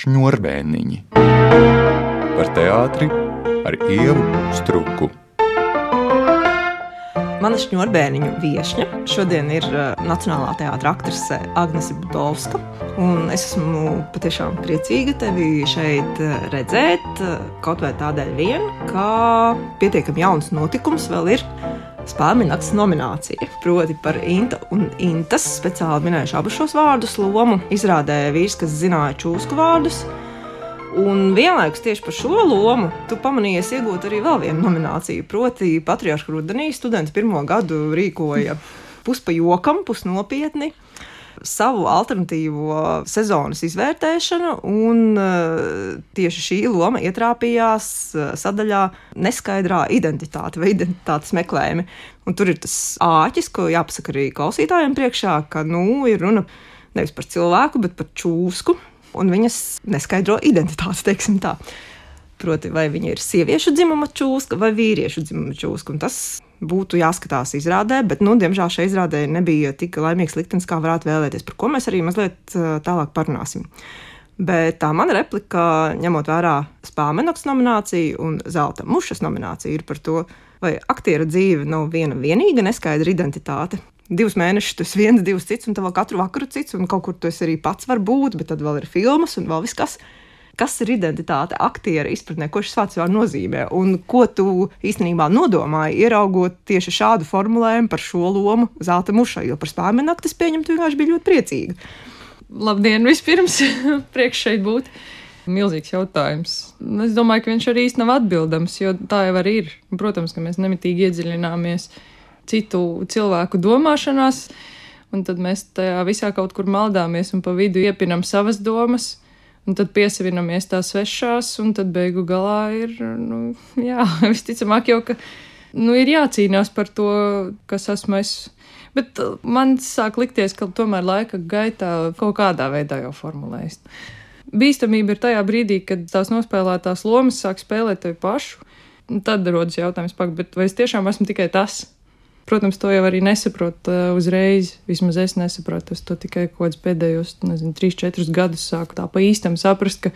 šņurbēniņi par teātri ar ievu struku. Mana šņurbēniņu viesņa šodien ir uh, Nacionālā teātris aktrise Agnese Budovska. Es esmu patiešām priecīga tevi šeit uh, redzēt. Uh, kaut vai tādēļ, vien, ka pietiekami jauns notikums vēl ir spēļu nominācija. Proti par Inta un Intas speciāli minējuši abus šos vārdus lomu. Izrādē vīrs, kas zināja čūsku vārdus. Un vienlaikus tieši par šo lomu tu pamanījies iegūt arī vēl vienu nomināciju. Proti, Patriarcha rudenī studenti pirmo gadu rīkoja puspa jokam, pusnopietni savu alternatīvo sezonas izvērtēšanu, un uh, tieši šī loma ietrāpījās uh, sadaļā neskaidrā identitāte vai identitātes meklējumi. Un tur ir tas āķis, ko jāpasaka arī klausītājiem priekšā, ka nu, ir runa nevis par cilvēku, bet par čūsku un viņas neskaidro identitāti, teiksim tā. Proti, vai viņa ir sieviešu dzimuma čūska vai vīriešu dzimuma čūska. Tas būtu jāskatās izrādē, bet, nu, diemžēl šai izrādē nebija tik laimīgs liktenis, kā varētu vēlēties, par ko mēs arī mazliet tālāk parunāsim. Bet tā mana replika, ņemot vērā spāmenoks nomināciju un zelta mušas nomināciju, ir par to, vai aktiera dzīve nav viena vienīga neskaidra identitāte, divus mēnešus esi viens, divs cits, un tev katru vakaru cits, un kaut kur tu esi arī pats var būt, bet tad vēl ir filmas un vēl viss kas. Kas ir identitāte, aktiera izpratnē, ko šis vārds nozīmē, un ko tu īstenībā nodomāji, ieraugot tieši šādu formulējumu par šo lomu zelta mušai, jo par spēļu naktis pieņemt vienkārši bija ļoti priecīga. Labdien, vispirms priekš šeit būt. Milzīgs jautājums. Es domāju, ka viņš arī īsti nav atbildams, jo tā jau arī ir. Protams, ka mēs nemitīgi iedziļināmies citu cilvēku domāšanās, un tad mēs tajā visā kaut kur maldāmies un pa vidu iepinam savas domas. Un tad piesavinamies tās svešās, un tad beigu galā ir, nu, jā, visticamāk jau, ka, nu, ir jācīnās par to, kas esmu es. Bet uh, man sāk likties, ka tomēr laika gaitā kaut kādā veidā jau formulējas. Bīstamība ir tajā brīdī, kad tās nospēlētās lomas sāk spēlēt tevi pašu. Tad rodas jautājums, pak, vai es tiešām esmu tikai tas? Protams, to jau arī nesaprot uh, uzreiz. Vismaz es nesaprotu. Es to tikai kaut kādus pēdējos, nezinu, 3-4 gadus sāku tā pa īstam saprast, ka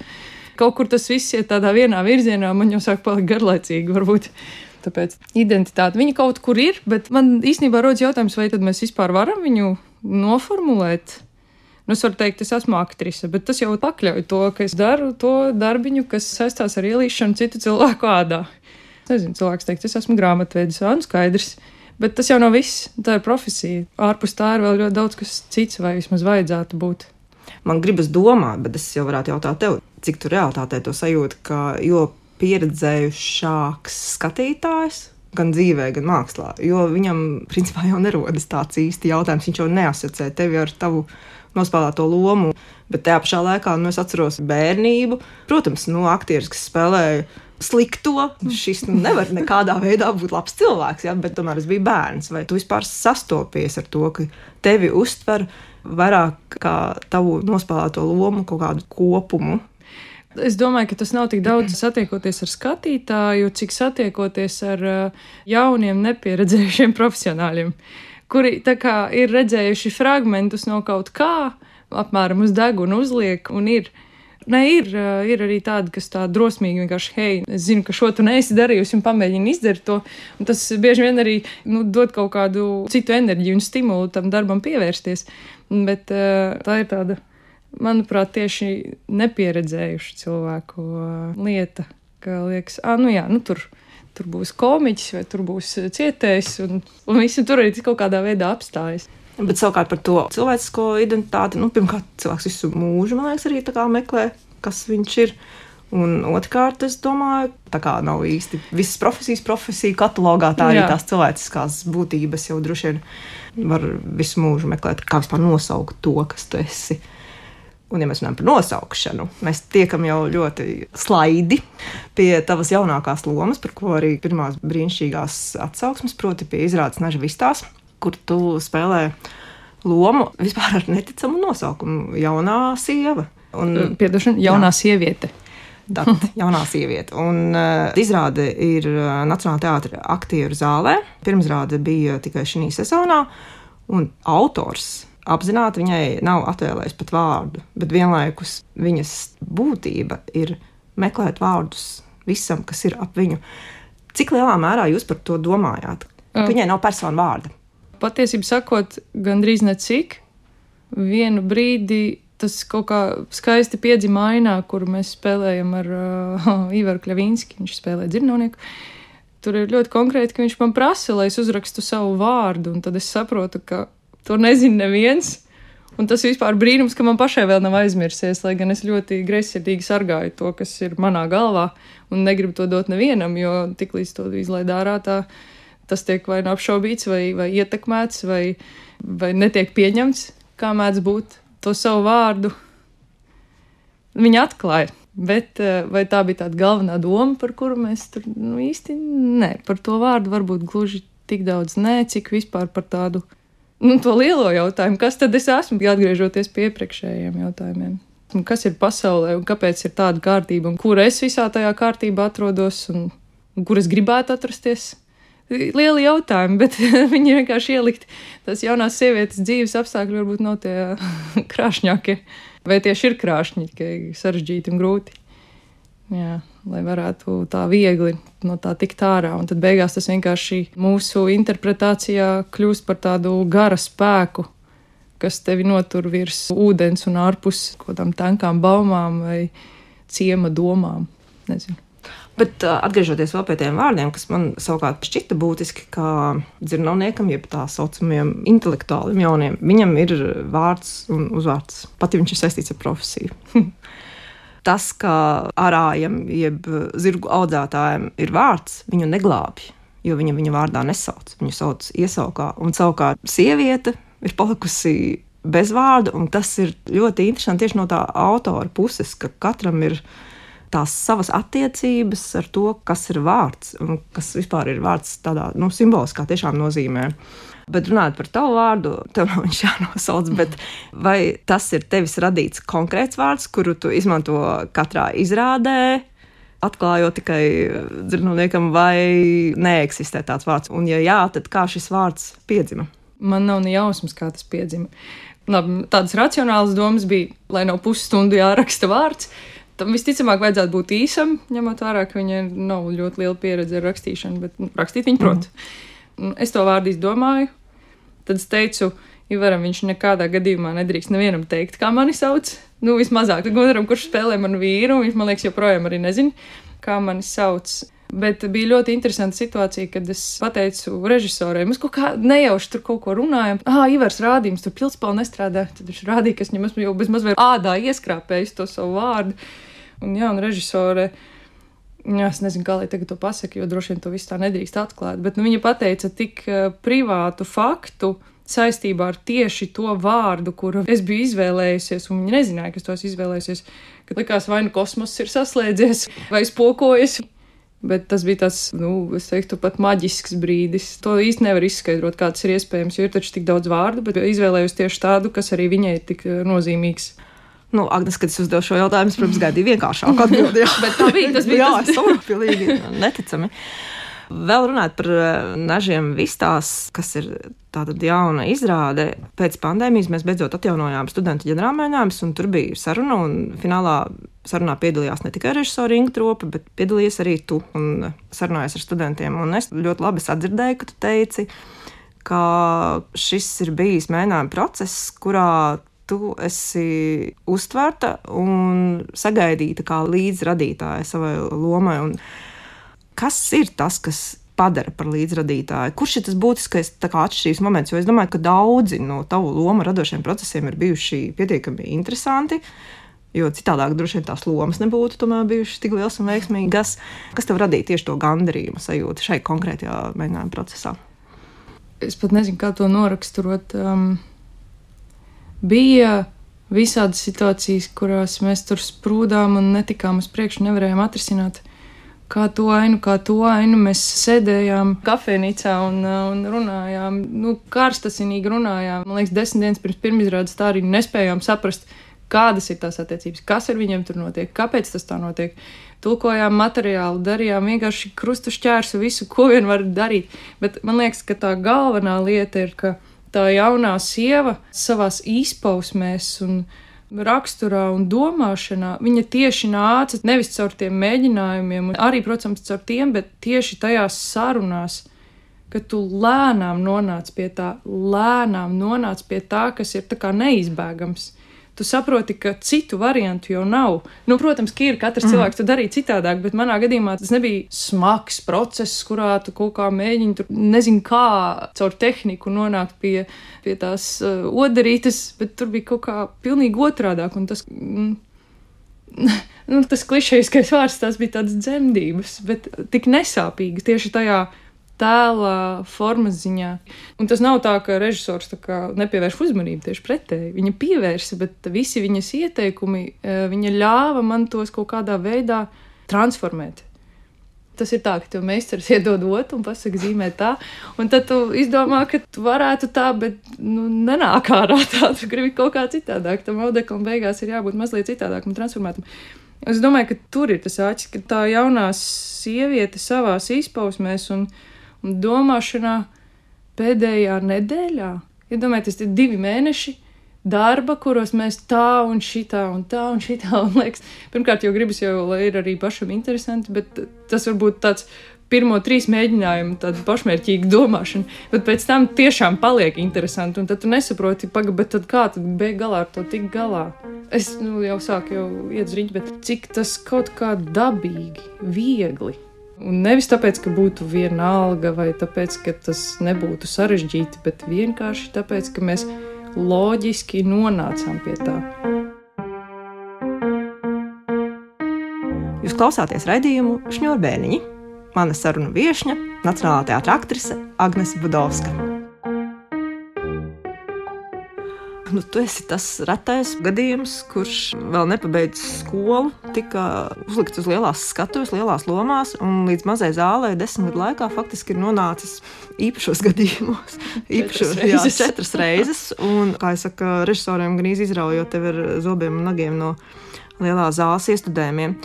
kaut kur tas viss iet tādā vienā virzienā, man jau sāk palikt garlaicīgi varbūt. Tāpēc identitāte viņa kaut kur ir, bet man īstenībā rodas jautājums, vai tad mēs vispār varam viņu noformulēt. Nu, es varu teikt, es esmu aktrise, bet tas jau pakļauj to, ka es daru to darbiņu, kas saistās ar ielīšanu citu cilvēku ādā. Nezinu, cilvēks teikt, es esmu grāmatvedis, un skaidrs, Bet tas jau nav viss. Tā ir profesija. Ārpus tā ir vēl ļoti daudz kas cits, vai vismaz vajadzētu būt. Man gribas domāt, bet es jau varētu jautāt tev, cik tu realitātē to sajūti, ka jo pieredzējušāks skatītājs, gan dzīvē, gan mākslā, jo viņam principā jau nerodas tāds īsti jautājums. Viņš jau neasociē tevi ar tavu nospēlēto lomu, bet tajā pašā laikā nu, es atceros bērnību. Protams, no nu, aktieris, kas spēlēja slikto. Šis nu, nevar nekādā veidā būt labs cilvēks, ja? bet tomēr es biju bērns. Vai tu vispār sastopies ar to, ka tevi uztver vairāk kā tavu nospēlēto lomu, kaut kādu kopumu? Es domāju, ka tas nav tik daudz satiekoties ar skatītāju, cik satiekoties ar uh, jauniem, nepieredzējušiem profesionāļiem, kuri ir redzējuši fragmentus no kaut kā, apmēram uz deguna uzliek un ir Nē, ir, ir arī tādi, kas tā drosmīgi vienkārši, hei, es zinu, ka šo tu neesi darījusi un pamēģini izdarīt to. Un tas bieži vien arī nu, dod kaut kādu citu enerģiju un stimulu tam darbam pievērsties. Bet tā ir tāda, manuprāt, tieši nepieredzējuša cilvēku lieta, ka liekas, ah, nu jā, nu tur. Tur būs komiķis vai tur būs cietējs, un, un visi tur arī kaut kādā veidā apstājas. Bet savukārt par to cilvēcisko identitāti, nu, pirmkārt, cilvēks visu mūžu, man liekas, arī meklē, kas viņš ir. Un otrkārt, es domāju, tā kā nav īsti visas profesijas, profesiju katalogā, tā arī Jā. tās cilvēciskās būtības jau droši vien var visu mūžu meklēt, kā vispār nosaukt to, kas tu esi. Un, ja mēs runājam par nosaukšanu, mēs tiekam jau ļoti slaidi pie tavas jaunākās lomas, par ko arī pirmās brīnišķīgās atsauksmes, proti, pie izrādes Naža Vistās kur tu spēlē lomu vispār ar neticamu nosaukumu - jaunā sieva. Un, Piedošana, jaunā jā. sieviete. Tad jaunā sieviete. Un uh, izrāde ir uh, Nacionālā teātris aktieru zālē. Pirmizrāde bija tikai šī sezonā, un autors apzināti viņai nav atvēlējis pat vārdu, bet vienlaikus viņas būtība ir meklēt vārdus visam, kas ir ap viņu. Cik lielā mērā jūs par to domājāt? Ka viņai nav personu vārda. Patiesībā sakot, gandrīz necik. Vienu brīdi tas kaut kā skaisti piedzima ainā, kur mēs spēlējam ar uh, Ivaru Kļavīnski. Viņš spēlē dzirnavnieku. Tur ir ļoti konkrēti, ka viņš man prasa, lai es uzrakstu savu vārdu, un tad es saprotu, ka to nezina neviens. Un tas vispār brīnums, ka man pašai vēl nav aizmirsies, lai gan es ļoti greizsirdīgi sargāju to, kas ir manā galvā, un negribu to dot nevienam, jo tiklīdz to izlaid ārā, tā, tas tiek vai nu apšaubīts, vai, vai ietekmēts, vai, vai netiek pieņemts, kā mēdz būt to savu vārdu. Viņa atklāja. Bet eh, vai tā bija tāda galvenā doma, par kuru mēs tur nu, īsti nē, par to vārdu varbūt gluži tik daudz nē, cik vispār par tādu nu, lielo jautājumu, kas tad es esmu, atgriežoties pie iepriekšējiem jautājumiem. Kas ir pasaulē un kāpēc ir tāda kārtība, un kur es visā tajā kārtībā atrodos un, un kur es gribētu atrasties? Lieli jautājumi, bet viņi vienkārši ielikt tās jaunās sievietes dzīves apstākļi varbūt nav tie krāšņākie. Vai tieši ir krāšņi, tikai sarežģīti un grūti. Jā lai varētu tā viegli no tā tikt ārā. Un tad beigās tas vienkārši mūsu interpretācijā kļūst par tādu gara spēku, kas tevi notur virs ūdens un ārpus kaut kādām tankām baumām vai ciema domām. Nezinu. Bet uh, atgriežoties vēl pie tiem vārdiem, kas man savukārt šķita būtiski, kā dzirnavniekam, jeb tā saucamajiem intelektuāliem jauniem, viņam ir vārds un uzvārds, pat ja viņš ir saistīts ar profesiju. tas, ka arājam, jeb zirgu audzētājiem ir vārds, viņu neglābj, jo viņa viņa vārdā nesauc. Viņu sauc iesaukā, un savukārt sieviete ir palikusi bez vārda, un tas ir ļoti interesanti tieši no tā autora puses, ka katram ir tās savas attiecības ar to, kas ir vārds un kas vispār ir vārds tādā nu, simboliskā tiešām nozīmē. Bet runājot par tavu vārdu, tev nav viņš jānosauc, bet vai tas ir tevis radīts konkrēts vārds, kuru tu izmanto katrā izrādē? Atklājot tikai dzirnavniekam, vai neeksistē tāds vārds, un, ja jā, tad kā šis vārds piedzima? Man nav ne jausmas, kā tas piedzima. Labi, tādas racionālas domas bija, lai nav pusstundu jāraksta vārds. Tam visticamāk vajadzētu būt īsam, ņemot vērā, ka viņai nav ļoti liela pieredze ar rakstīšanu, bet nu, rakstīt viņa prot. Mm. Nu, es to vārdu izdomāju. Tad es teicu, Ivaram, viņš nekādā gadījumā nedrīkst nevienam teikt, kā mani sauc. Nu, vismazāk Gunaram, kurš spēlē manu vīru, viņš man liekas, joprojām arī nezina, kā mani sauc. Bet bija ļoti interesanta situācija, kad es pateicu režisoram, mēs kaut kā nejauši tur kaut ko runājam. Ah, Ivars rādījums, tur pilspāle nestrādā. Tad viņš rādīja, ka es viņam esmu jau bez mazliet ādā ieskrāpējis to savu vārdu. Un jā, un režisore Jā, es nezinu, kā lai tagad to pasaktu, jo droši vien to visu tā nedrīkst atklāt. Bet nu, viņa pateica tik privātu faktu saistībā ar tieši to vārdu, kuru es biju izvēlējusies, un viņa nezināja, ka es tos izvēlējusies. Kad likās, vai nu kosmoss ir saslēdzies, vai spokojas. Bet tas bija tas, nu, es teiktu, pat maģisks brīdis. To īsti nevar izskaidrot, kā tas ir iespējams, jo ir taču tik daudz vārdu, bet izvēlējos tieši tādu, kas arī viņai ir tik nozīmīgs. Nu, Agnēs, kad es uzdevu šo jautājumu, protams, gaidīju vienkāršāku atbildi. Bet tā bija tas, bija, jā, tas bija pilnīgi neticami. Vēl runājot par eh, nažiem vistās, kas ir tāda jauna izrāde. Pēc pandēmijas mēs beidzot atjaunojām studentu ģenerālmēģinājumus, un tur bija saruna. Finālā sarunā piedalījās ne tikai režisori Inga Tropa, bet piedalījies arī tu un sarunājies ar studentiem. Un es ļoti labi sadzirdēju, ka tu teici, ka šis ir bijis mēģinājuma process, kurā tu esi uztverta un sagaidīta kā līdzradītāja savai lomai. Un kas ir tas, kas padara par līdzradītāju? Kurš ir tas būtiskais atšķirības moments? Jo es domāju, ka daudzi no tavu lomu radošiem procesiem ir bijuši pietiekami interesanti. Jo citādi droši vien tās lomas nebūtu bijušas tik liels un veiksmīgas. Kas tev radīja tieši to gandarījumu sajūtu šai konkrētajā mēģinājuma procesā? Es pat nezinu, kā to noraksturot. Um, bija visādas situācijas, kurās mēs tur sprūdām un netikām uz priekšu, nevarējām atrisināt. Kā to ainu, kā to ainu mēs sēdējām kafejnīcā un, un runājām, nu, karstasinīgi runājām. Man liekas, desmit dienas pirms pirmizrādes tā arī nespējām saprast, kādas ir tās attiecības, kas ar viņiem tur notiek, kāpēc tas tā notiek. Tulkojām materiālu, darījām vienkārši krustu šķērsu, visu, ko vien var darīt. Bet man liekas, ka tā galvenā lieta ir, ka tā jaunā sieva savās izpausmēs un raksturā un domāšanā, viņa tieši nāca nevis caur tiem mēģinājumiem, arī, protams, caur tiem, bet tieši tajās sarunās, ka tu lēnām nonāc pie tā, lēnām nonāc pie tā, kas ir neizbēgams tu saproti, ka citu variantu jau nav. Nu, protams, ka ir katrs mm. cilvēks to darīt citādāk, bet manā gadījumā tas nebija smags process, kurā tu kaut kā mēģini, tur, nezinu, kā caur tehniku nonākt pie, pie tās uh, odarītes, bet tur bija kaut kā pilnīgi otrādāk. Un tas, mm, nu, tas klišejiskais vārds, tās bija tādas dzemdības, bet tik nesāpīgi tieši tajā tēla formas ziņā. Un tas nav tā, ka režisors tā nepievērš uzmanību tieši pretēji. Viņa pievērsa, bet visi viņas ieteikumi, e, viņa ļāva man tos kaut kādā veidā transformēt. Tas ir tā, ka tev meistars iedod otru un pasaka, zīmē tā, un tad tu izdomā, ka tu varētu tā, bet nu, nenāk ārā tā. Tu gribi kaut kā citādāk. Tam audeklam beigās ir jābūt mazliet citādākam, transformētam. Es domāju, ka tur ir tas āķis, ka tā jaunā sieviete savās izpausmēs un viņa domāšanā pēdējā nedēļā. Iedomājieties, ja tie divi mēneši darba, kuros mēs tā un šitā un tā un šitā. Un liekas, pirmkārt, jau gribas, jau, lai ir arī pašam interesanti, bet tas varbūt tāds pirmo trīs mēģinājumu, tāda pašmērķīga domāšana, bet pēc tam tiešām paliek interesanti. Un tad tu nesaproti, pagaidi, bet kā tad beig galā ar to tik galā? Es nu, jau sāku iet uz rīņķi, bet cik tas kaut kā dabīgi, viegli Un nevis tāpēc, ka būtu viena alga vai tāpēc, ka tas nebūtu sarežģīti, bet vienkārši tāpēc, ka mēs loģiski nonācām pie tā. Jūs klausāties raidījumu Šņurbēniņi. Mana saruna viesņa - Nacionālā teātris aktrise Agnese Budovska. Nu, tu esi tas retais gadījums, kurš vēl nepabeidzis skolu, tika uzlikts uz lielās skatuves, lielās lomās, un līdz mazai zālē desmit gadu laikā faktiski ir nonācis īpašos gadījumos. Īpašos, četras, jā, reizes. četras reizes. Un, kā jau saka, režisoriem gan izraujot tevi ar zobiem un nagiem no lielās zāles iestudējumiem.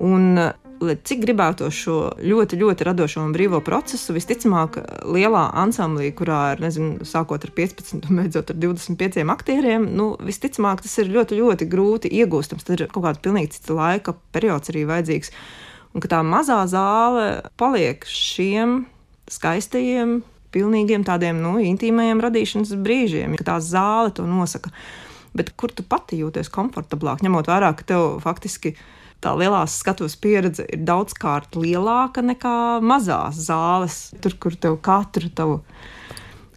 Un lai cik gribētu šo ļoti, ļoti radošo un brīvo procesu, visticamāk, lielā ansamblī, kurā ir, nezinu, sākot ar 15 un beidzot ar 25 aktieriem, nu, visticamāk, tas ir ļoti, ļoti grūti iegūstams. Tad ir kaut kāds pilnīgi cits laika periods arī vajadzīgs. Un tā mazā zāle paliek šiem skaistajiem, pilnīgiem tādiem nu, intīmajiem radīšanas brīžiem, ka tā zāle to nosaka. Bet kur tu pati jūties komfortablāk, ņemot vērā, ka tev faktiski ir tā lielās skatuves pieredze ir daudzkārt lielāka nekā mazās zāles, tur, kur tev katru tavu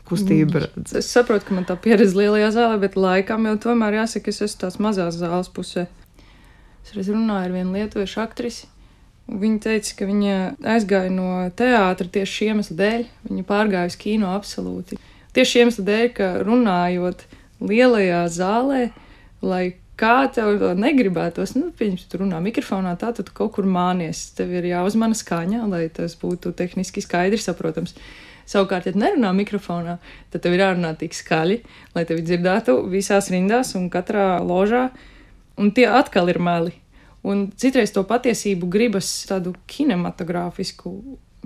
kustību mm. Es saprotu, ka man tā pieredze lielajā zālē, bet laikam jau tomēr jāsaka, es esmu tās mazās zāles pusē. Es runāju ar vienu lietuviešu aktrisi. Viņa teica, ka viņa aizgāja no teātra tieši šī iemesla dēļ. Viņa pārgāja uz kino absolūti. Tieši iemesla dēļ, ka runājot lielajā zālē, lai kā tev to negribētos, nu, pieņemsim, tu runā mikrofonā, tā tad kaut kur mānies. Tev ir jāuzmana skaņa, lai tas būtu tehniski skaidri saprotams. Savukārt, ja nerunā mikrofonā, tad tev ir jārunā tik skaļi, lai tevi dzirdētu visās rindās un katrā ložā, un tie atkal ir meli. Un citreiz to patiesību gribas tādu kinematogrāfisku,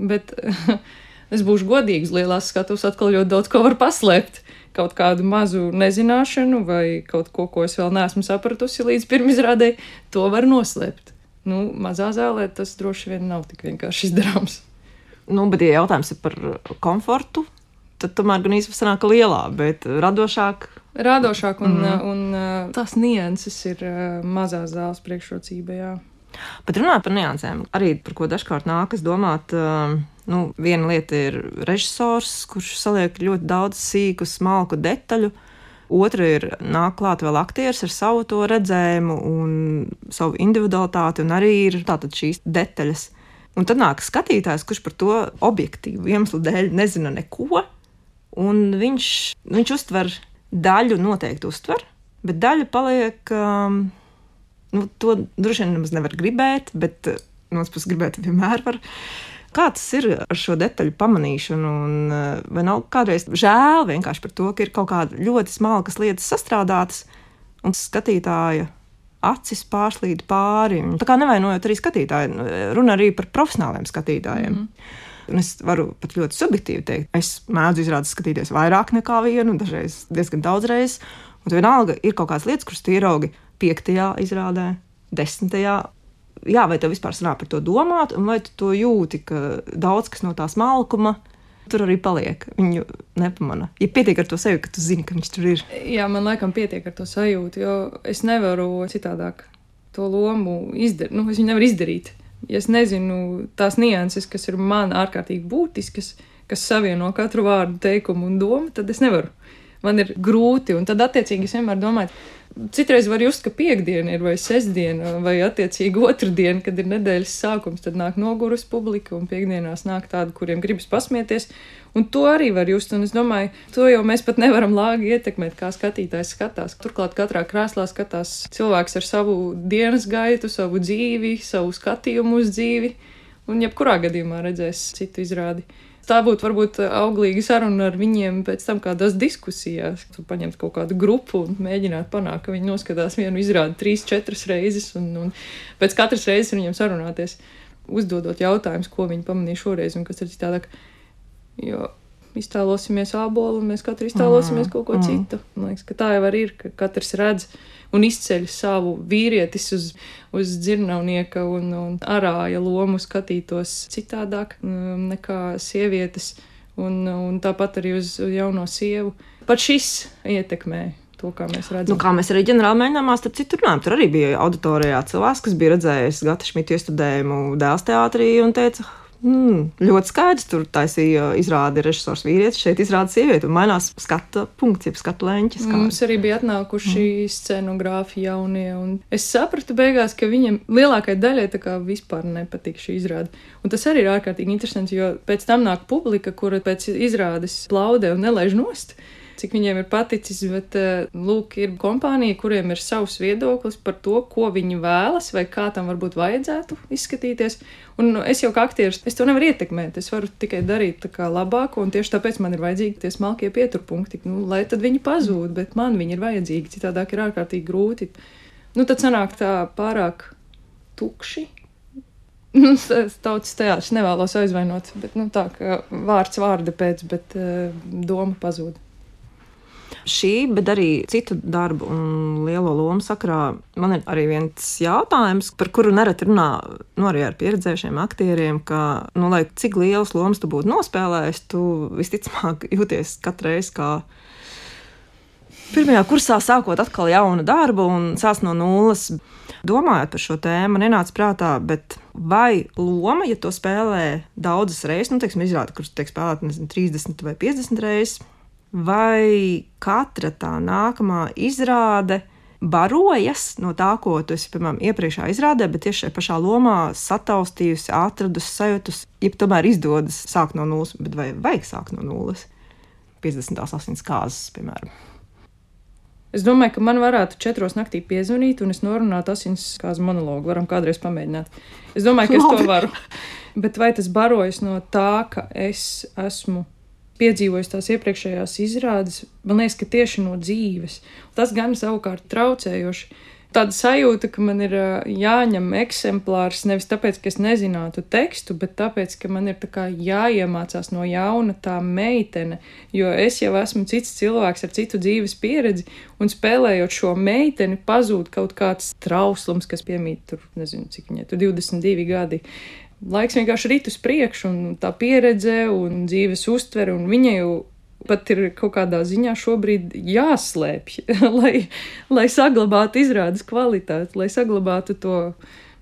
bet es būšu godīgs, lielās skatuves atkal ļoti daudz ko var paslēpt kaut kādu mazu nezināšanu vai kaut ko, ko es vēl neesmu sapratusi līdz pirmizrādē, to var noslēpt. Nu, mazā zālē tas droši vien nav tik vienkārši izdarāms. Nu, bet, ja jautājums ir par komfortu, tad tomēr gan īstenībā sanāk lielā, bet radošāk. Radošāk un, mm. un, un tās nianses ir mazās zāles priekšrocība, jā. Bet runājot par niansēm, arī par ko dažkārt nākas domāt. Uh, nu, viena lieta ir režisors, kurš saliek ļoti daudz sīku, smalku detaļu. Otra ir nāk klāt vēl aktieris ar savu to redzējumu un savu individualitāti, un arī ir tātad šīs detaļas. Un tad nāk skatītājs, kurš par to objektīvu iemeslu dēļ nezina neko, un viņš, viņš uztver daļu noteikti uztver, bet daļa paliek um, nu, to droši vien nemaz nevar gribēt, bet eh, no otras puses gribēt vienmēr var. Kā tas ir ar šo detaļu pamanīšanu, un eh, vai nav kādreiz žēl vienkārši par to, ka ir kaut kāda ļoti smalkas lietas sastrādātas, un skatītāja acis pārslīd pāri. Tā kā nevainojot arī skatītāju, runa arī par profesionāliem skatītājiem. Mm -hmm. Un es varu pat ļoti subjektīvi teikt, es mēdzu izrādīt skatīties vairāk nekā vienu, dažreiz diezgan daudz reizes. Un vienalga ir kaut kādas lietas, kuras tu ieraugi piektajā izrādē, desmitajā. Jā, vai tev vispār sanāk par to domāt, un vai tu to jūti, ka daudz kas no tās malkuma tur arī paliek. Viņu nepamana. Ja pietiek ar to sevi, ka tu zini, ka viņš tur ir. Jā, man laikam pietiek ar to sajūtu, jo es nevaru citādāk to lomu izdarīt. Nu, es viņu nevaru izdarīt. Ja es nezinu tās nianses, kas ir man ārkārtīgi būtiskas, kas savieno katru vārdu, teikumu un domu, tad es nevaru. Man ir grūti, un tad attiecīgi es vienmēr domāju, Citreiz var just, ka piekdiena ir vai sestdiena, vai attiecīgi otrdiena, kad ir nedēļas sākums, tad nāk nogurus publika, un piekdienās nāk tādi, kuriem gribas pasmieties. Un to arī var just, un es domāju, to jau mēs pat nevaram lāgi ietekmēt, kā skatītājs skatās. Turklāt katrā krēslā skatās cilvēks ar savu dienas gaitu, savu dzīvi, savu skatījumu uz dzīvi, un jebkurā gadījumā redzēs citu izrādi tā būtu varbūt auglīga saruna ar viņiem pēc tam kādās diskusijās. Tu paņemt kaut kādu grupu un mēģināt panākt, ka viņi noskatās vienu izrādi trīs, četras reizes un, un pēc katras reizes ar viņiem sarunāties, uzdodot jautājumus, ko viņi pamanīja šoreiz un kas ir citādāk. Jo iztēlosimies ābolu un mēs katru iztēlosimies mm. kaut ko mm. citu. Man liekas, ka tā jau ir, ka katrs redz un izceļ savu vīrietis uz, uz dzirnavnieka un, un arāja lomu skatītos citādāk um, nekā sievietes, un, un tāpat arī uz jauno sievu. Pat šis ietekmē to, kā mēs redzam. Nu, kā mēs arī ģenerāli mēģinājumā starp citu runājam, tur arī bija auditorijā cilvēks, kas bija redzējis Gata Šmita iestudējumu dēls teātrī un teica, Mm, ļoti skaidrs. Tur taisīja izrādi režisors vīrietis, šeit izrāda sieviete. Mainās skatu punkts, jeb skatu leņķis. Kā. Mums arī bija atnākuši mm. scenogrāfi jaunie. Es sapratu beigās, ka viņiem lielākajai daļai tā kā vispār nepatīk šī izrāde. Un tas arī ir ārkārtīgi interesanti, jo pēc tam nāk publika, kura pēc izrādes plaudē un nelaiž nost cik viņiem ir paticis, bet eh, lūk, ir kompānija, kuriem ir savs viedoklis par to, ko viņi vēlas vai kā tam varbūt vajadzētu izskatīties. Un es jau kā aktieris, es to nevaru ietekmēt. Es varu tikai darīt tā kā labāk, un tieši tāpēc man ir vajadzīgi tie smalkie pieturpunkti, nu, lai tad viņi pazūd, bet man viņi ir vajadzīgi. Citādāk ir ārkārtīgi grūti. Nu, tad sanāk tā pārāk tukši. Nu, tautas teātris nevēlos aizvainot, bet nu, tā kā vārds vārda pēc, bet uh, doma pazūd šī, bet arī citu darbu un lielo lomu sakrā. Man ir arī viens jautājums, par kuru nereti runā nu, arī ar pieredzējušiem aktieriem, ka, nu, lai cik lielas lomas tu būtu nospēlējis, tu visticamāk jūties katru reizi kā. Pirmajā kursā sākot atkal jaunu darbu un sākt no nulles. Domājot par šo tēmu, nenāca prātā, vai loma, ja to spēlē daudzas reizes, nu, teiksim, izrāda, kurš tiek spēlēta 30 vai 50 reizes, vai katra tā nākamā izrāde barojas no tā, ko tu esi, piemēram, iepriekšā izrādē, bet tieši šajā pašā lomā sataustījusi, atradusi sajūtus, ja tomēr izdodas sākt no nulles, bet vai vajag sākt no nulles? 50. asins kārtas, piemēram. Es domāju, ka man varētu četros naktī piezvanīt, un es norunātu asins kāzu monologu. Varam kādreiz pamēģināt. Es domāju, ka es to varu. Bet vai tas barojas no tā, ka es esmu piedzīvojis tās iepriekšējās izrādes, man liekas, ka tieši no dzīves. Tas gan savukārt traucējoši. Tāda sajūta, ka man ir jāņem eksemplārs nevis tāpēc, ka es nezinātu tekstu, bet tāpēc, ka man ir jāiemācās no jauna tā meitene, jo es jau esmu cits cilvēks ar citu dzīves pieredzi, un spēlējot šo meiteni, pazūd kaut kāds trauslums, kas piemīt tur, nezinu, cik viņai tur 22 gadi laiks vienkārši rit uz priekšu, un tā pieredze un dzīves uztvere, un viņa jau pat ir kaut kādā ziņā šobrīd jāslēpj, lai, lai saglabātu izrādes kvalitāti, lai saglabātu to,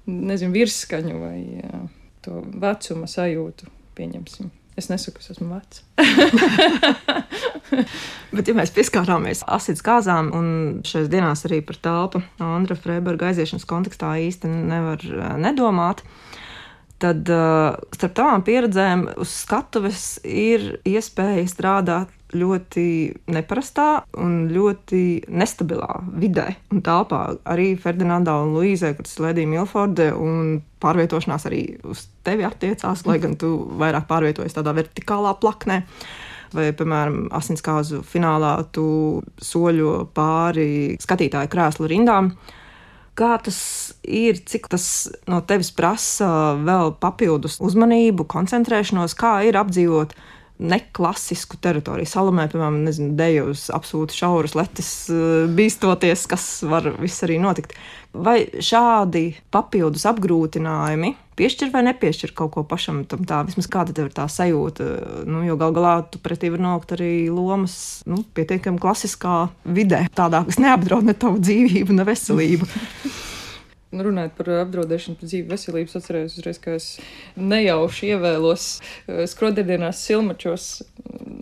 nezinu, virsskaņu vai jā, to vecuma sajūtu, pieņemsim. Es nesaku, ka esmu vecs. Bet, ja mēs pieskārāmies asins kāzām, un šajās dienās arī par telpu Andra Freiberga aiziešanas kontekstā īsti nevar eh, nedomāt, tad uh, starp tavām pieredzēm uz skatuves ir iespēja strādāt ļoti neparastā un ļoti nestabilā vidē un telpā. Arī Ferdinandā un Luīzē, kuras Ledija Milforde un pārvietošanās arī uz tevi attiecās, lai gan tu vairāk pārvietojies tādā vertikālā plaknē. Vai, piemēram, asinskāzu finālā tu soļo pāri skatītāju krēslu rindām. Kā tas ir, cik tas no tevis prasa vēl papildus uzmanību, koncentrēšanos, kā ir apdzīvot neklasisku teritoriju. Salamē, piemēram, nezinu, deju uz absolūti šauras letes, eh, bīstoties, kas var viss arī notikt. Vai šādi papildus apgrūtinājumi piešķir vai nepiešķir kaut ko pašam tam tā, vismaz kāda tev ir tā sajūta, nu, jo gal galā tu pretī var nokļūt arī lomas, nu, pietiekami klasiskā vidē, tādā, kas neapdraud ne tavu dzīvību, ne veselību. Runājot par apdraudēšanu pēc dzīves veselības, atcerējos uzreiz, ka es nejauši ievēlos eh, skrodēdienās silmačos.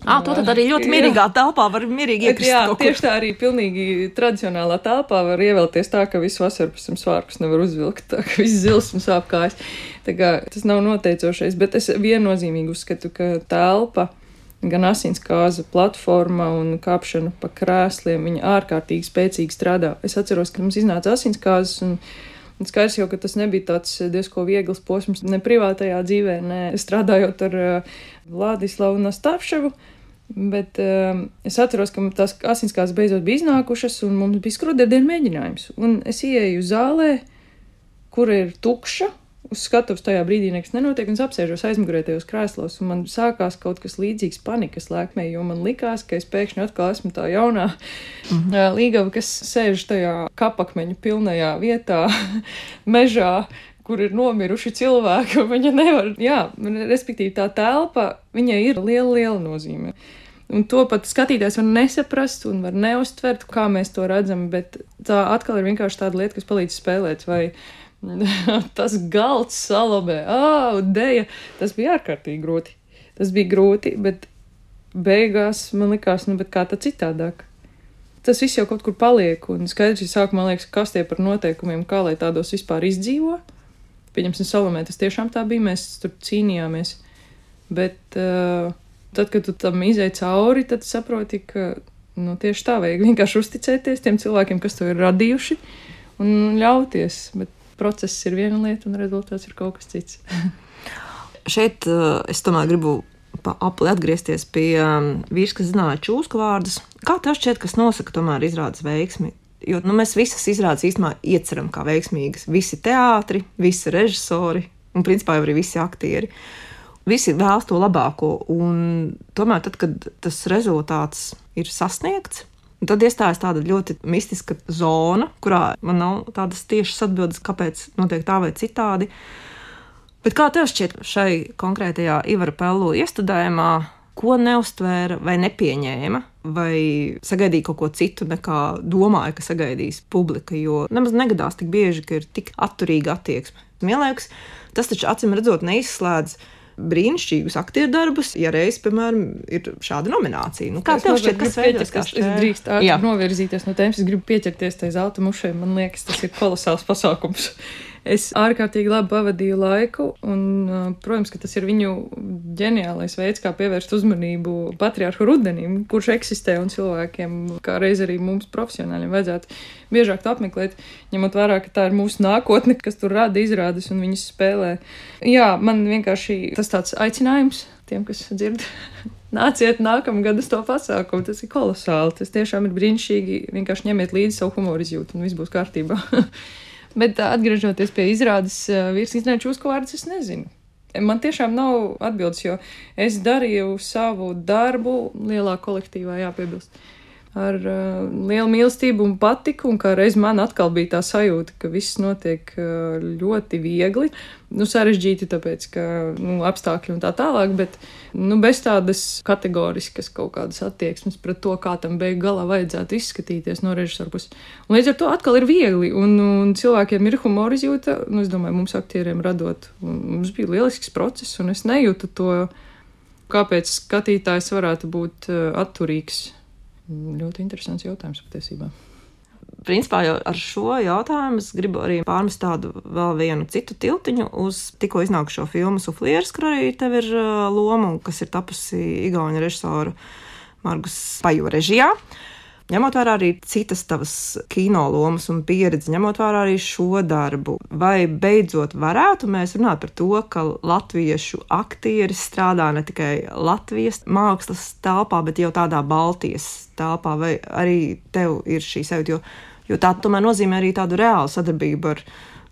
Ah, to tad arī ļoti mierīgā telpā var mierīgi iekrist. Jā, tieši tā arī pilnīgi tradicionālā telpā var ievēlties tā, ka visu vasaru pēc tam svārkus nevar uzvilkt, tā ka viss zilsums apkājas. Tā kā tas nav noteicošais, bet es viennozīmīgi uzskatu, ka telpa gan asinskāza platforma un kāpšana pa krēsliem, viņa ārkārtīgi spēcīgi strādā. Es atceros, ka mums iznāca asinskāzes un Un skaidrs jau, ka tas nebija tāds diezko viegls posms ne privātajā dzīvē, ne strādājot ar uh, Vladislavu Nastāvševu. Bet uh, es atceros, ka tās asinskās beidzot bija iznākušas, un mums bija skrudēdienu mēģinājums. Un es ieeju zālē, kur ir tukša, uz skatuves tajā brīdī nekas nenotiek, un es apsēžos aizmugurē tajos krēslos, un man sākās kaut kas līdzīgs panikas lēkmē, jo man likās, ka es pēkšņi atkal esmu tā jaunā mm -hmm. līgava, kas sēž tajā kapakmeņa pilnajā vietā, mežā, kur ir nomiruši cilvēki, un viņa nevar, jā, respektīvi tā telpa, viņai ir liela, liela nozīme. Un to pat skatītājs var nesaprast un var neustvert, kā mēs to redzam, bet tā atkal ir vienkārši tāda lieta, kas palīdz spēlēt. Vai tas galds salabē, ah, dēja. Tas bija ārkārtīgi grūti. Tas bija grūti, bet beigās man likās, nu, kā tā citādāk. Tas viss jau kaut kur paliek, un skaidrs, ka sākumā liekas, kas tie par noteikumiem, kā lai tādos vispār izdzīvo. Pieņemsim, Salomē tas tiešām tā bija, mēs tur cīnījāmies. Bet uh, tad, kad tu tam izai cauri, tad saproti, ka nu, tieši tā vajag vienkārši uzticēties tiem cilvēkiem, kas to ir radījuši, un ļauties. Bet process ir viena lieta un rezultāts ir kaut kas cits. Šeit uh, es tomēr gribu apli atgriezties pie um, vīrs, kas zināja čūsku vārdus. Kā tev šķiet, kas nosaka tomēr izrādes veiksmi? Jo nu, mēs visas izrādes īstenībā ieceram kā veiksmīgas. Visi teātri, visi režisori un principā arī visi aktieri. Visi vēlas to labāko, un tomēr, tad, kad tas rezultāts ir sasniegts, Un tad iestājas tāda ļoti mistiska zona, kurā man nav tādas tiešas atbildes, kāpēc notiek tā vai citādi. Bet kā tev šķiet šai konkrētajā Ivara Pellu iestudējumā, ko neustvēra vai nepieņēma, vai sagaidīja kaut ko citu, nekā domāja, ka sagaidīs publika, jo nemaz negadās tik bieži, ka ir tik atturīga attieksme. Mielēks, tas taču acīm redzot neizslēdz brīnišķīgus aktieru darbus, ja reiz, piemēram, ir šāda nominācija. Nu, kā tev šķiet, kas veidos, kas es drīkst novirzīties no tēmas, es gribu pieķerties tai zelta mušai, man liekas, tas ir kolosāls pasākums. Es ārkārtīgi labi pavadīju laiku, un, protams, ka tas ir viņu ģeniālais veids, kā pievērst uzmanību patriārhu rudenim, kurš eksistē un cilvēkiem, kā reiz arī mums profesionāļiem vajadzētu biežāk to apmeklēt, ņemot vērā, ka tā ir mūsu nākotne, kas tur rada izrādes un viņas spēlē. Jā, man vienkārši tas tāds aicinājums tiem, kas dzird. Nāciet nākamgad uz to pasākumu. Tas ir kolosāli. Tas tiešām ir brīnišķīgi. Vienkārši ņemiet līdzi savu humoru izjūtu, un viss būs kārtībā. Bet atgriežoties pie izrādes vīrs iznāca uzkavārds, es nezinu. Man tiešām nav atbildes, jo es darīju savu darbu lielā kolektīvā, jāpiebilst ar uh, lielu mīlestību un patiku, un kā reiz man atkal bija tā sajūta, ka viss notiek uh, ļoti viegli, nu, sarežģīti, tāpēc, ka nu, apstākļi un tā tālāk, bet nu, bez tādas kategoriskas kaut kādas attieksmes pret to, kā tam beigu galā vajadzētu izskatīties no režisora puses. Un līdz ar to atkal ir viegli, un, un cilvēkiem ir humora izjūta, nu, es domāju, mums aktieriem radot, mums bija lielisks process, un es nejūtu to, kāpēc skatītājs varētu būt uh, atturīgs Ļoti interesants jautājums patiesībā. Principā jau ar šo jautājumu es gribu arī pārmest tādu vēl vienu citu tiltiņu uz tikko iznākušo filmu Suflieris, kur arī tev ir loma, kas ir tapusi Igaunijas režisora Margus Paju režijā. Uh, Ņemot vērā arī citas tavas kino lomas un pieredzi, ņemot vērā arī šo darbu, vai beidzot varētu mēs runāt par to, ka latviešu aktieris strādā ne tikai Latvijas mākslas telpā, bet jau tādā Baltijas telpā, vai arī tev ir šī sajūta, jo Jo tā tomēr nozīmē arī tādu reālu sadarbību ar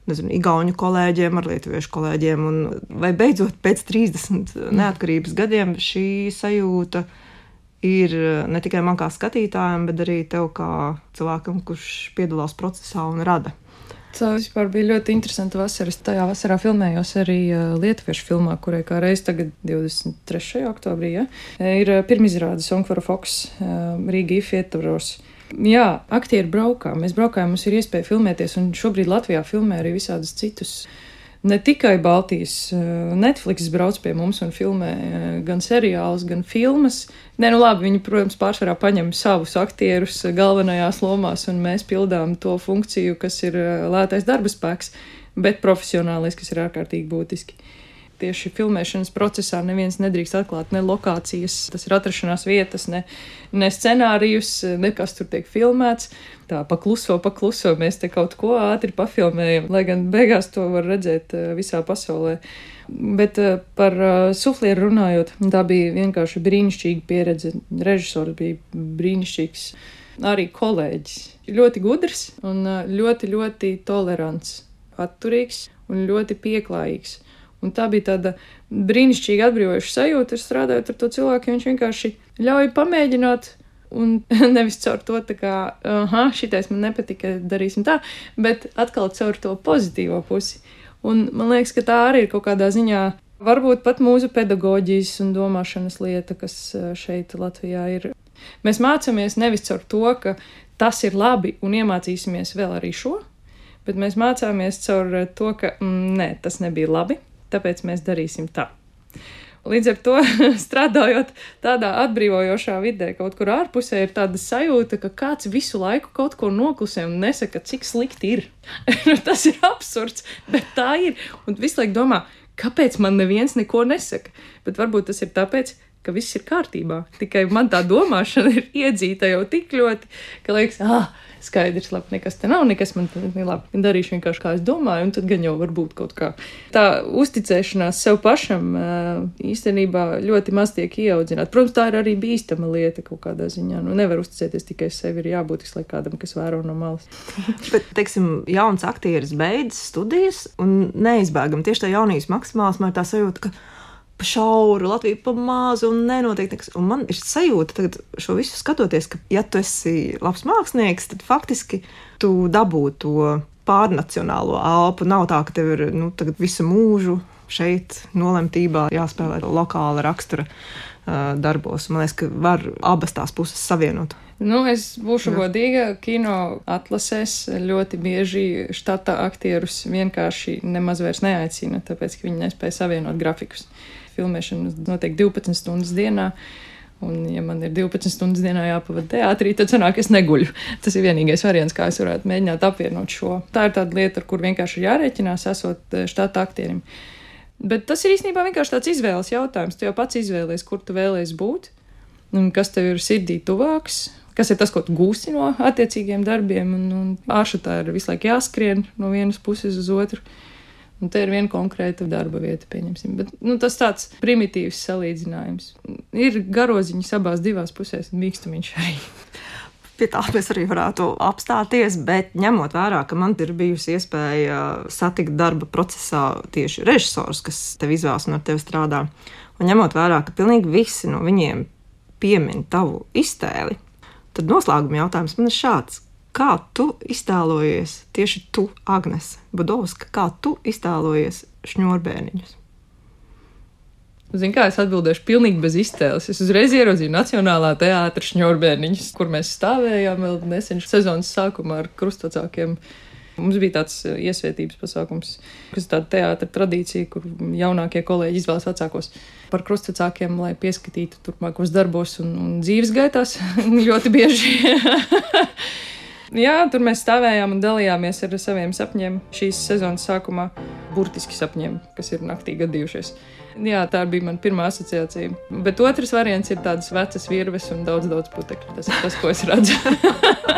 nezinu, igauņu kolēģiem, ar lietuviešu kolēģiem. Un, vai beidzot pēc 30 neatkarības gadiem šī sajūta ir ne tikai man kā skatītājam, bet arī tev kā cilvēkam, kurš piedalās procesā un rada. Vispār bija ļoti interesanta vasara. Es tajā vasarā filmējos arī Lietuviešu filmā, kurai kā reiz tagad, 23. oktobrī, ja, ir pirmizrāde Song for a Fox Rīga ietvaros. Jā, aktieri braukā. Mēs braukājām, mums ir iespēja filmēties, un šobrīd Latvijā filmē arī visādus citus ne tikai Baltijas eh, Netflix brauc pie mums un filmē eh, gan seriālus, gan filmas. Nē, nu labi, viņi, protams, pārsvarā paņem savus aktierus galvenajās lomās, un mēs pildām to funkciju, kas ir eh, lētais darba spēks, bet profesionālis, kas ir ārkārtīgi būtiski tieši filmēšanas procesā neviens nedrīkst atklāt ne lokācijas, tas ir atrašanās vietas, ne, ne scenārijus, nekas tur tiek filmēts. Tā pakluso, pakluso, mēs te kaut ko ātri pafilmējam, lai gan beigās to var redzēt eh, visā pasaulē. Bet eh, par eh, suflieru runājot, tā bija vienkārši brīnišķīga pieredze. Režisors bija brīnišķīgs, arī kolēģis. Ļoti gudrs un ļoti, ļoti tolerants, atturīgs un ļoti pieklājīgs. Un tā bija tāda brīnišķīga atbrīvojoša sajūta, strādājot ar to cilvēku. Viņš vienkārši ļauj pamēģināt, un nevis caur to, kā, ah, šitais man nepatika, darīsim tā, bet atkal caur to pozitīvo pusi. Un man liekas, ka tā arī ir kaut kādā ziņā. Varbūt pat mūsu pedagoģijas un domāšanas lieta, kas eh, šeit Latvijā ir. Mēs mācāmies nevis caur to, ka tas ir labi un iemācīsimies vēl arī šo, bet mēs mācāmies caur to, ka mm, nē, tas nebija labi, tāpēc mēs darīsim tā. Līdz ar to strādājot tādā atbrīvojošā vidē, kaut kur ārpusē, ir tāda sajūta, ka kāds visu laiku kaut ko noklusē un nesaka, cik slikti ir. Tas ir absurds, bet tā ir. Un visu laiku domā, kāpēc man neviens neko nesaka. Bet varbūt tas ir tāpēc, ka viss ir kārtībā. Tikai man tā domāšana ir iedzīta jau tik ļoti, ka liekas, ah, skaidrs, labi, nekas te nav, nekas man te labi. Darīšu vienkārši kā es domāju, un tad gan jau var būt kaut kā. Tā uzticēšanās sev pašam īstenībā ļoti maz tiek ieaudzināta. Protams, tā ir arī bīstama lieta kaut kādā ziņā. Nu, nevar uzticēties tikai sev, ir jābūt visu laiku kādam, kas vēro no malas. Bet, teiksim, jauns aktieris beidz studijas un neizbēgam tieši tā jaunības maksimālismā ir tā sajūta, ka pa šauru, Latvija pa mazu un nenotiek nekas. Un man ir sajūta, tagad šo visu skatoties, ka, ja tu esi labs mākslinieks, tad faktiski tu dabū to pārnacionālo elpu. Nav tā, ka tev ir nu, visu mūžu šeit nolemtībā jāspēlē lokāla rakstura uh, darbos. Man liekas, ka var abas tās puses savienot. Nu, es būšu Jā. godīga. Kino atlasēs ļoti bieži štata aktierus vienkārši nemaz vairs neaicina, tāpēc, ka viņi nespēja savienot grafikus filmēšana notiek 12 stundas dienā. Un, ja man ir 12 stundas dienā jāpavada teātrī, tad sanāk, es neguļu. Tas ir vienīgais variants, kā es varētu mēģināt apvienot šo. Tā ir tāda lieta, ar kur vienkārši ir jārēķinās, esot eh, štata aktierim. Bet tas ir īstenībā vienkārši tāds izvēles jautājums. Tu jau pats izvēlies, kur tu vēlēsies būt, kas tev ir sirdī tuvāks, kas ir tas, ko tu gūsi no attiecīgiem darbiem. Un, un āršā ir visu laiku jāskrien no vienas puses uz otru. Un te ir viena konkrēta darba vieta, pieņemsim. Bet, nu, tas tāds primitīvs salīdzinājums. Ir garoziņš abās divās pusēs, un mīkstumiņš arī. Pie tā mēs arī varētu apstāties, bet ņemot vērā, ka man ir bijusi iespēja satikt darba procesā tieši režisors, kas tev izvēlas un ar tevi strādā, un ņemot vērā, ka pilnīgi visi no viņiem piemin tavu iztēli, tad noslēguma jautājums man ir šāds Kā tu iztēlojies tieši tu, Agnese Budovska, kā tu iztēlojies šņurbēniņus? Zinu, kā es atbildēšu, pilnīgi bez iztēles. Es uzreiz ieraudzīju Nacionālā teātris šņurbēniņus, kur mēs stāvējām vēl nesen sezonas sākumā ar krustvecākiem. Mums bija tāds uh, iesvētības pasākums, kas ir tāda teātra tradīcija, kur jaunākie kolēģi izvēlas vecākos par krustvecākiem, lai pieskatītu turpmākos darbos un, un dzīves gaitās ļoti bieži. Jā, tur mēs stāvējām un dalījāmies ar saviem sapņiem šīs sezonas sākumā, burtiski sapņiem, kas ir naktī gadījušies. Jā, tā bija mana pirmā asociācija. Bet otrs variants ir tādas vecas virves un daudz, daudz putekļu. Tas ir tas, ko es redzu.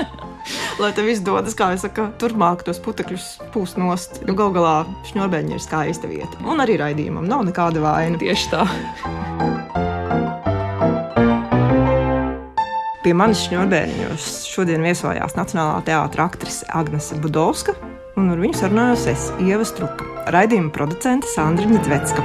Lai tev izdodas, kā jau saka, turpmāk tos putekļus pūst nost. Nu, Galu galā šņurbeņi ir skaista vieta. Un arī raidījumam nav nekāda vaina. Tieši tā. Pie manis šņurbēniņos šodien viesojās Nacionālā teātra aktrise Agnese Budovska, un ar viņu sarunājos es, Ieva Struka, raidījuma producente Sandra Nedzvecka.